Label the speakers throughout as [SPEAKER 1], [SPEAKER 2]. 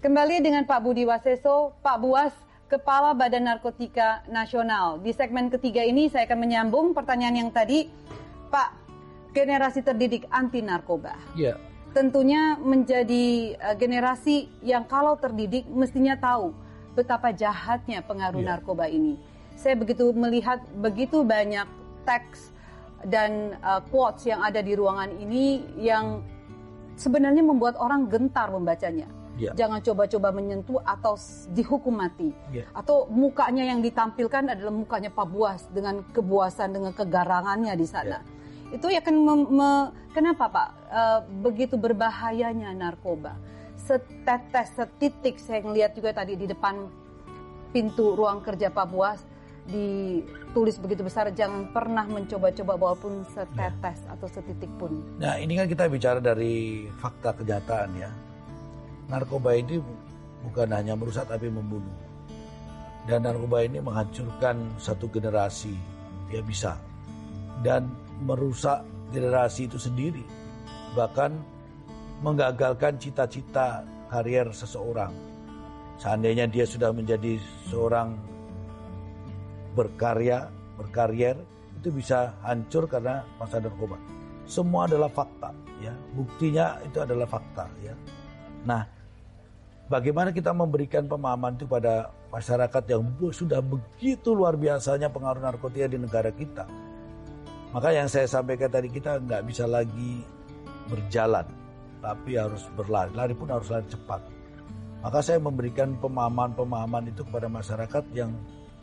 [SPEAKER 1] Kembali dengan Pak Budi Waseso, Pak Buas, Kepala Badan Narkotika Nasional. Di segmen ketiga ini saya akan menyambung pertanyaan yang tadi, Pak, generasi terdidik anti narkoba.
[SPEAKER 2] Ya.
[SPEAKER 1] Tentunya menjadi uh, generasi yang kalau terdidik mestinya tahu betapa jahatnya pengaruh
[SPEAKER 2] Ya.
[SPEAKER 1] narkoba ini. Saya begitu melihat begitu banyak teks dan uh, quotes yang ada di ruangan ini yang sebenarnya membuat orang gentar membacanya.
[SPEAKER 2] Ya.
[SPEAKER 1] Jangan coba-coba menyentuh atau dihukum mati.
[SPEAKER 2] Ya.
[SPEAKER 1] Atau mukanya yang ditampilkan adalah mukanya Pak Buas dengan kebuasan, dengan kegarangannya di sana. Itu akan mem- me- kenapa Pak eh, begitu berbahayanya narkoba? Setetes, setitik saya ngelihat juga tadi di depan pintu ruang kerja Pak Buas ditulis begitu besar jangan pernah mencoba-coba walaupun setetes atau setitik pun.
[SPEAKER 2] Nah ini kan kita bicara dari fakta kenyataan ya. Narkoba ini bukan hanya merusak tapi membunuh. Dan narkoba ini menghancurkan satu generasi. Ya bisa. Dan merusak generasi itu sendiri. Bahkan menggagalkan cita-cita karier seseorang. Seandainya dia sudah menjadi seorang berkarya, berkarier, itu bisa hancur karena masa narkoba. Semua adalah fakta, ya. Buktinya itu adalah fakta, ya. Nah, bagaimana kita memberikan pemahaman itu pada masyarakat yang sudah begitu luar biasanya pengaruh narkotika di negara kita. Maka yang saya sampaikan tadi kita nggak bisa lagi berjalan, tapi harus berlari. Lari pun harus lari cepat. Maka saya memberikan pemahaman-pemahaman itu kepada masyarakat yang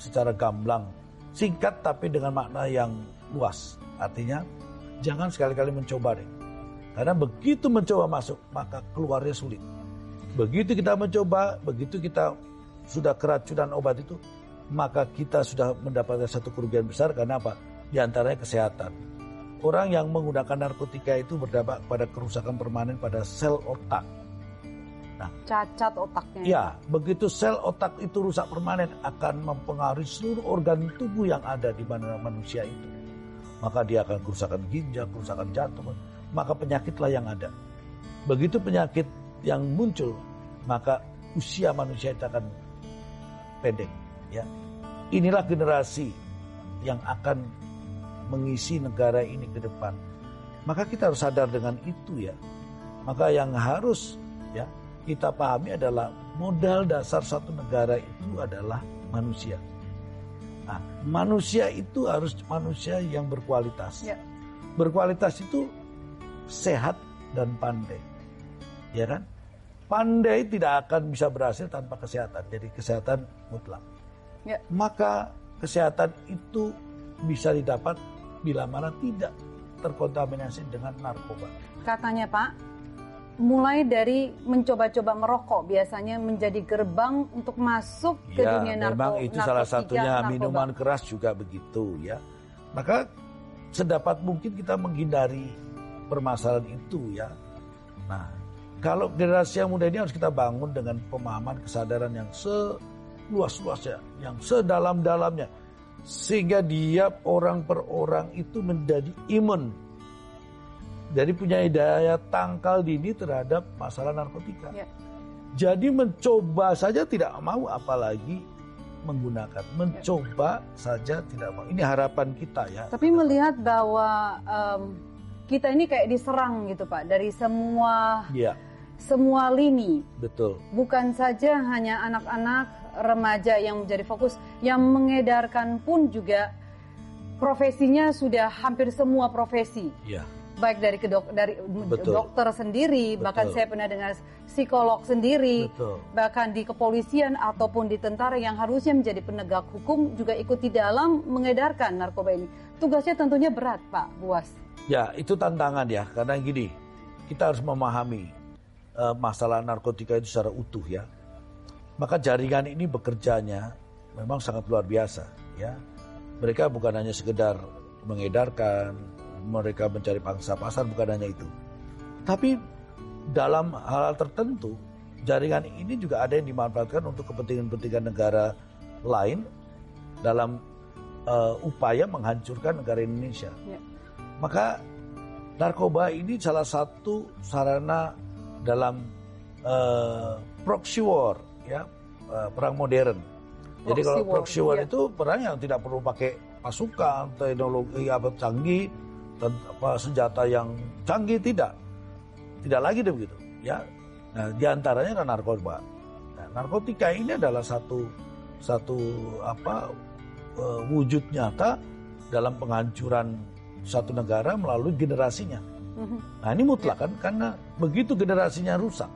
[SPEAKER 2] secara gamblang, singkat tapi dengan makna yang luas. Artinya jangan sekali-kali mencoba deh. Karena begitu mencoba masuk, maka keluarnya sulit. Begitu kita mencoba, begitu kita sudah keracunan obat itu, maka kita sudah mendapatkan satu kerugian besar karena apa? Di antaranya kesehatan. Orang yang menggunakan narkotika itu berdampak pada kerusakan permanen pada sel otak.
[SPEAKER 1] Cacat otaknya.
[SPEAKER 2] Ya, begitu sel otak itu rusak permanen akan mempengaruhi seluruh organ tubuh yang ada di mana manusia itu. Maka dia akan kerusakan ginjal, kerusakan jantung, maka penyakitlah yang ada. Begitu penyakit yang muncul, maka usia manusia itu akan pendek. Ya, inilah generasi yang akan mengisi negara ini ke depan. Maka kita harus sadar dengan itu ya. Maka yang harus ya kita pahami adalah modal dasar satu negara itu adalah manusia. Nah, manusia itu harus manusia yang berkualitas.
[SPEAKER 1] Ya.
[SPEAKER 2] Berkualitas itu sehat dan pandai. Ya kan? Pandai tidak akan bisa berhasil tanpa kesehatan. Jadi kesehatan mutlak.
[SPEAKER 1] Ya.
[SPEAKER 2] Maka kesehatan itu bisa didapat bila mana tidak terkontaminasi dengan narkoba.
[SPEAKER 1] Katanya Pak, mulai dari mencoba-coba merokok biasanya menjadi gerbang untuk masuk ke
[SPEAKER 2] ya,
[SPEAKER 1] dunia narko,
[SPEAKER 2] memang itu salah
[SPEAKER 1] narkotika,
[SPEAKER 2] satunya
[SPEAKER 1] narkoba.
[SPEAKER 2] minuman keras juga begitu ya. Maka sedapat mungkin kita menghindari permasalahan itu ya. Nah, kalau generasi yang muda ini harus kita bangun dengan pemahaman kesadaran yang seluas-luasnya, yang sedalam-dalamnya. Sehingga dia orang per orang itu menjadi imun. Jadi punya daya tangkal dini terhadap masalah narkotika.
[SPEAKER 1] Ya.
[SPEAKER 2] Jadi mencoba saja tidak mau apalagi menggunakan. Mencoba saja tidak mau. Ini harapan kita ya.
[SPEAKER 1] Tapi melihat bahwa em, kita ini kayak diserang gitu Pak dari semua
[SPEAKER 2] Iya,
[SPEAKER 1] semua lini.
[SPEAKER 2] betul.
[SPEAKER 1] Bukan saja hanya anak-anak remaja yang menjadi fokus, yang mengedarkan pun juga profesinya sudah hampir semua profesi.
[SPEAKER 2] Iya.
[SPEAKER 1] baik dari kedok dari
[SPEAKER 2] Betul.
[SPEAKER 1] dokter sendiri
[SPEAKER 2] Betul.
[SPEAKER 1] bahkan saya pernah dengar psikolog sendiri
[SPEAKER 2] Betul.
[SPEAKER 1] bahkan di kepolisian ataupun di tentara yang harusnya menjadi penegak hukum juga ikut di dalam mengedarkan narkoba ini tugasnya tentunya berat Pak Buas
[SPEAKER 2] Ya, itu tantangan ya. Karena gini, kita harus memahami masalah narkotika itu secara utuh ya. Maka jaringan ini bekerjanya memang sangat luar biasa ya. Mereka bukan hanya sekedar mengedarkan, mereka mencari pangsa pasar bukan hanya itu. Tapi dalam hal tertentu jaringan ini juga ada yang dimanfaatkan untuk kepentingan-kepentingan negara lain dalam eh, upaya menghancurkan negara Indonesia.
[SPEAKER 1] Ya.
[SPEAKER 2] Maka narkoba ini salah satu sarana dalam eh, proxy war, ya uh, perang modern. Jadi
[SPEAKER 1] Proxy
[SPEAKER 2] kalau
[SPEAKER 1] war,
[SPEAKER 2] proxy war
[SPEAKER 1] iya.
[SPEAKER 2] itu perang yang tidak perlu pakai pasukan, teknologi apa canggih, dan apa senjata yang canggih tidak, tidak lagi deh begitu, ya. Nah, di antaranya adalah narkoba. Nah, narkotika ini adalah satu satu apa eh, wujud nyata dalam penghancuran satu negara melalui generasinya. Nah ini mutlak kan karena begitu generasinya rusak.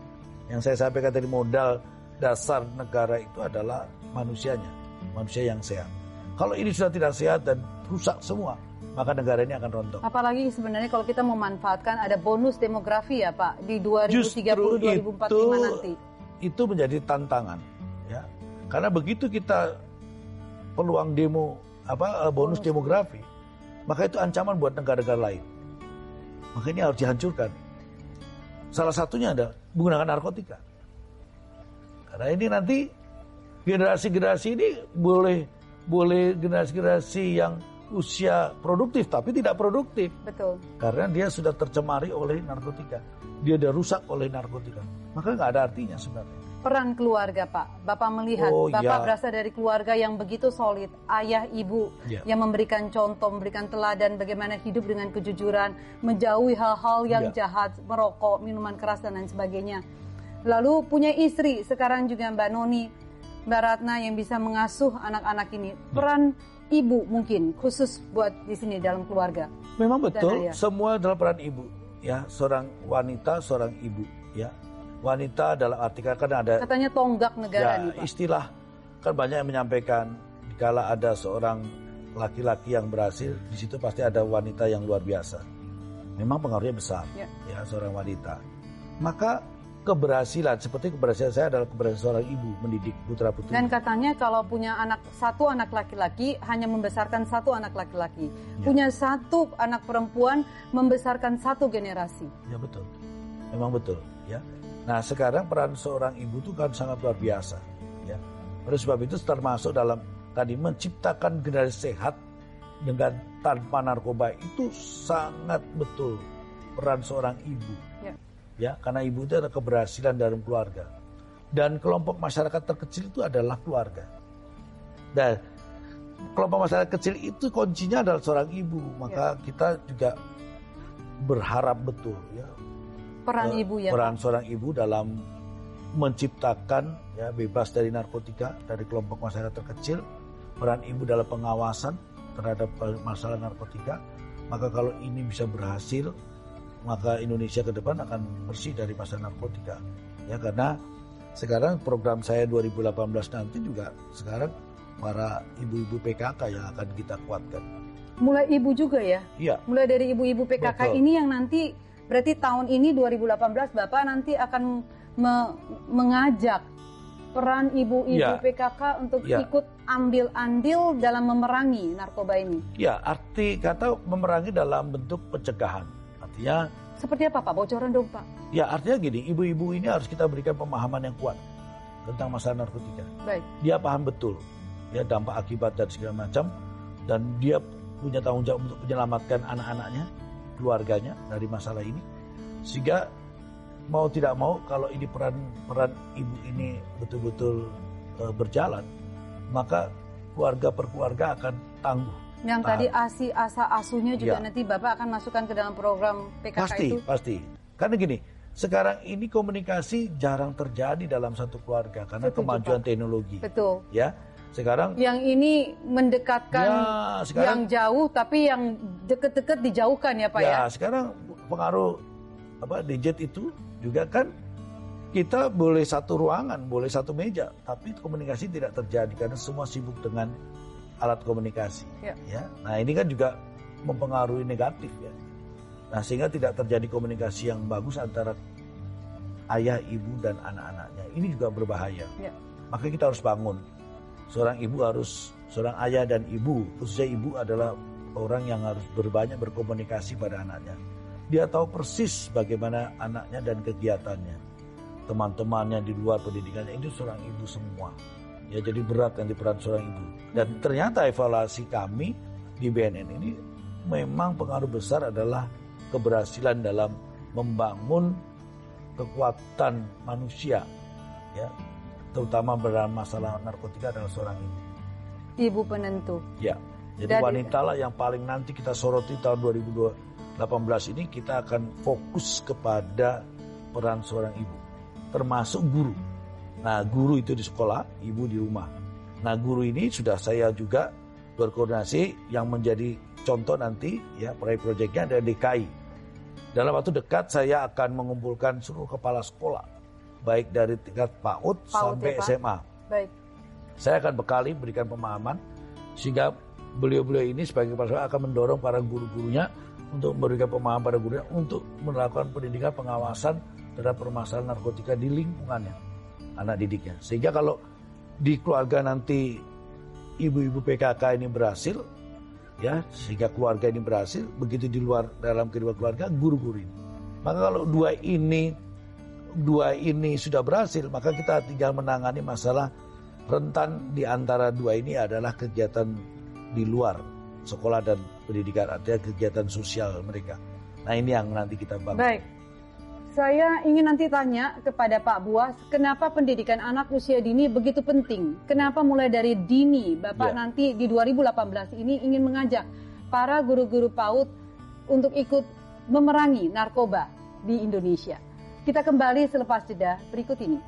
[SPEAKER 2] Yang saya sampaikan tadi modal dasar negara itu adalah manusianya, manusia yang sehat. Kalau ini sudah tidak sehat dan rusak semua, maka negara ini akan rontok.
[SPEAKER 1] Apalagi sebenarnya kalau kita memanfaatkan ada bonus demografi ya Pak di 2030
[SPEAKER 2] Justru
[SPEAKER 1] 2045
[SPEAKER 2] itu
[SPEAKER 1] nanti.
[SPEAKER 2] itu menjadi tantangan, ya. Karena begitu kita peluang demo apa eh, bonus
[SPEAKER 1] Bonus.
[SPEAKER 2] demografi, maka itu ancaman buat negara-negara lain. Maka ini harus dihancurkan. Salah satunya ada menggunakan narkotika. Karena ini nanti generasi-generasi ini boleh boleh generasi-generasi yang usia produktif tapi tidak produktif
[SPEAKER 1] Betul.
[SPEAKER 2] karena dia sudah tercemari oleh narkotika. Dia sudah rusak oleh narkotika. Maka nggak ada artinya sebenarnya.
[SPEAKER 1] Peran keluarga Pak, Bapak melihat
[SPEAKER 2] Oh,
[SPEAKER 1] Bapak
[SPEAKER 2] iya.
[SPEAKER 1] berasal dari keluarga yang begitu solid, ayah ibu
[SPEAKER 2] Iya.
[SPEAKER 1] yang memberikan contoh, memberikan teladan bagaimana hidup dengan kejujuran, menjauhi hal-hal yang
[SPEAKER 2] Iya.
[SPEAKER 1] jahat, merokok, minuman keras dan lain sebagainya. Lalu punya istri, sekarang juga Mbak Noni, Mbak Ratna yang bisa mengasuh anak-anak ini. Peran ibu mungkin khusus buat di sini dalam keluarga.
[SPEAKER 2] Memang betul, semua adalah peran ibu. Ya, seorang wanita, seorang ibu. Ya, wanita dalam arti kan ada
[SPEAKER 1] Katanya tonggak negara
[SPEAKER 2] ya,
[SPEAKER 1] nih Pak.
[SPEAKER 2] istilah kan banyak yang menyampaikan kala ada seorang laki-laki yang berhasil, di situ pasti ada wanita yang luar biasa. Memang pengaruhnya besar,
[SPEAKER 1] Ya.
[SPEAKER 2] ya seorang wanita. Maka keberhasilan seperti keberhasilan saya adalah keberhasilan seorang ibu mendidik putra putri.
[SPEAKER 1] Dan katanya kalau punya anak satu anak laki-laki hanya membesarkan satu anak laki-laki.
[SPEAKER 2] Ya.
[SPEAKER 1] Punya satu anak perempuan membesarkan satu generasi.
[SPEAKER 2] Ya betul, memang betul. Ya. Nah sekarang peran seorang ibu itu kan sangat luar biasa. Ya. Oleh sebab itu termasuk dalam tadi menciptakan generasi sehat dengan tanpa narkoba itu sangat betul peran seorang ibu.
[SPEAKER 1] Ya.
[SPEAKER 2] Ya, karena ibu itu adalah keberhasilan dalam keluarga. Dan kelompok masyarakat terkecil itu adalah keluarga. Dan kelompok masyarakat kecil itu kuncinya adalah seorang ibu. Maka kita juga berharap betul ya
[SPEAKER 1] Peran ibu ya.
[SPEAKER 2] peran seorang ibu dalam menciptakan ya bebas dari narkotika dari kelompok masyarakat terkecil peran ibu dalam pengawasan terhadap masalah narkotika maka kalau ini bisa berhasil maka Indonesia ke depan akan bersih dari masalah narkotika ya karena sekarang program saya 2018 nanti juga sekarang para ibu-ibu PKK yang akan kita kuatkan
[SPEAKER 1] Mulai ibu juga ya.
[SPEAKER 2] iya
[SPEAKER 1] Mulai dari ibu-ibu PKK
[SPEAKER 2] Betul.
[SPEAKER 1] ini yang nanti berarti tahun ini 2018 Bapak nanti akan me- mengajak peran ibu-ibu
[SPEAKER 2] Ya.
[SPEAKER 1] PKK untuk
[SPEAKER 2] Ya.
[SPEAKER 1] ikut ambil andil dalam memerangi narkoba ini.
[SPEAKER 2] ya arti kata memerangi dalam bentuk pencegahan artinya
[SPEAKER 1] Seperti apa Pak? Bocoran dong Pak.
[SPEAKER 2] Ya artinya gini, ibu-ibu ini harus kita berikan pemahaman yang kuat tentang masalah narkotika.
[SPEAKER 1] Baik.
[SPEAKER 2] Dia paham betul ya dampak akibat dan segala macam dan dia punya tanggung jawab untuk menyelamatkan anak-anaknya, keluarganya dari masalah ini. Sehingga mau tidak mau kalau ini peran peran ibu ini betul-betul eh, berjalan, maka keluarga per keluarga akan tangguh.
[SPEAKER 1] Yang
[SPEAKER 2] Paham.
[SPEAKER 1] tadi asi asa asuhnya juga
[SPEAKER 2] Ya.
[SPEAKER 1] nanti Bapak akan masukkan ke dalam program PKK
[SPEAKER 2] Pasti,
[SPEAKER 1] itu.
[SPEAKER 2] pasti. Karena gini, sekarang ini komunikasi jarang terjadi dalam satu keluarga karena
[SPEAKER 1] Setuju,
[SPEAKER 2] kemajuan
[SPEAKER 1] Pak.
[SPEAKER 2] teknologi.
[SPEAKER 1] Betul.
[SPEAKER 2] Ya, sekarang
[SPEAKER 1] Yang ini mendekatkan
[SPEAKER 2] ya
[SPEAKER 1] yang
[SPEAKER 2] sekarang
[SPEAKER 1] jauh tapi yang deket-deket dijauhkan ya Pak ya.
[SPEAKER 2] ya sekarang pengaruh apa gadget itu juga kan kita boleh satu ruangan, boleh satu meja, tapi komunikasi tidak terjadi karena semua sibuk dengan alat komunikasi.
[SPEAKER 1] Ya.
[SPEAKER 2] Ya, nah ini kan juga mempengaruhi negatif ya. Nah sehingga tidak terjadi komunikasi yang bagus antara ayah, ibu dan anak-anaknya. Ini juga berbahaya.
[SPEAKER 1] Ya.
[SPEAKER 2] Maka kita harus bangun. Seorang ibu harus, seorang ayah dan ibu, khususnya ibu adalah orang yang harus berbanyak berkomunikasi pada anaknya. Dia tahu persis bagaimana anaknya dan kegiatannya. Teman-temannya di luar pendidikannya itu seorang ibu semua. Ya jadi berat yang diperan seorang ibu. Dan ternyata evaluasi kami di BNN ini memang pengaruh besar adalah keberhasilan dalam membangun kekuatan manusia ya, terutama dalam masalah narkotika adalah seorang ibu.
[SPEAKER 1] Ibu penentu.
[SPEAKER 2] Ya, jadi
[SPEAKER 1] Dari-
[SPEAKER 2] wanita lah yang paling nanti kita soroti tahun 2018 ini kita akan fokus kepada peran seorang ibu, termasuk guru. Nah, guru itu di sekolah, ibu di rumah. Nah, guru ini sudah saya juga berkoordinasi yang menjadi contoh nanti ya proyek-proyeknya ada DKI. Dalam waktu dekat saya akan mengumpulkan seluruh kepala sekolah, baik dari tingkat PAUD,
[SPEAKER 1] PAUD
[SPEAKER 2] sampai
[SPEAKER 1] ya, Pak?
[SPEAKER 2] SMA.
[SPEAKER 1] Baik.
[SPEAKER 2] Saya akan bekali berikan pemahaman sehingga beliau-beliau ini sebagai kepala sekolah akan mendorong para guru-gurunya untuk memberikan pemahaman pada gurunya untuk melakukan pendidikan pengawasan terhadap permasalahan narkotika di lingkungannya anak didiknya. Sehingga kalau di keluarga nanti ibu-ibu PKK ini berhasil ya sehingga keluarga ini berhasil begitu di luar dalam kehidupan keluarga guru-guru ini. Maka kalau dua ini dua ini sudah berhasil maka kita tinggal menangani masalah rentan di antara dua ini adalah kegiatan di luar sekolah dan pendidikan artinya kegiatan sosial mereka. Nah ini yang nanti kita bangun.
[SPEAKER 1] Baik. Saya ingin nanti tanya kepada Pak Buas, kenapa pendidikan anak usia dini begitu penting? Kenapa mulai dari dini Bapak
[SPEAKER 2] Ya.
[SPEAKER 1] nanti di 2018 ini ingin mengajak para guru-guru PAUD untuk ikut memerangi narkoba di Indonesia? Kita kembali selepas jeda berikut ini.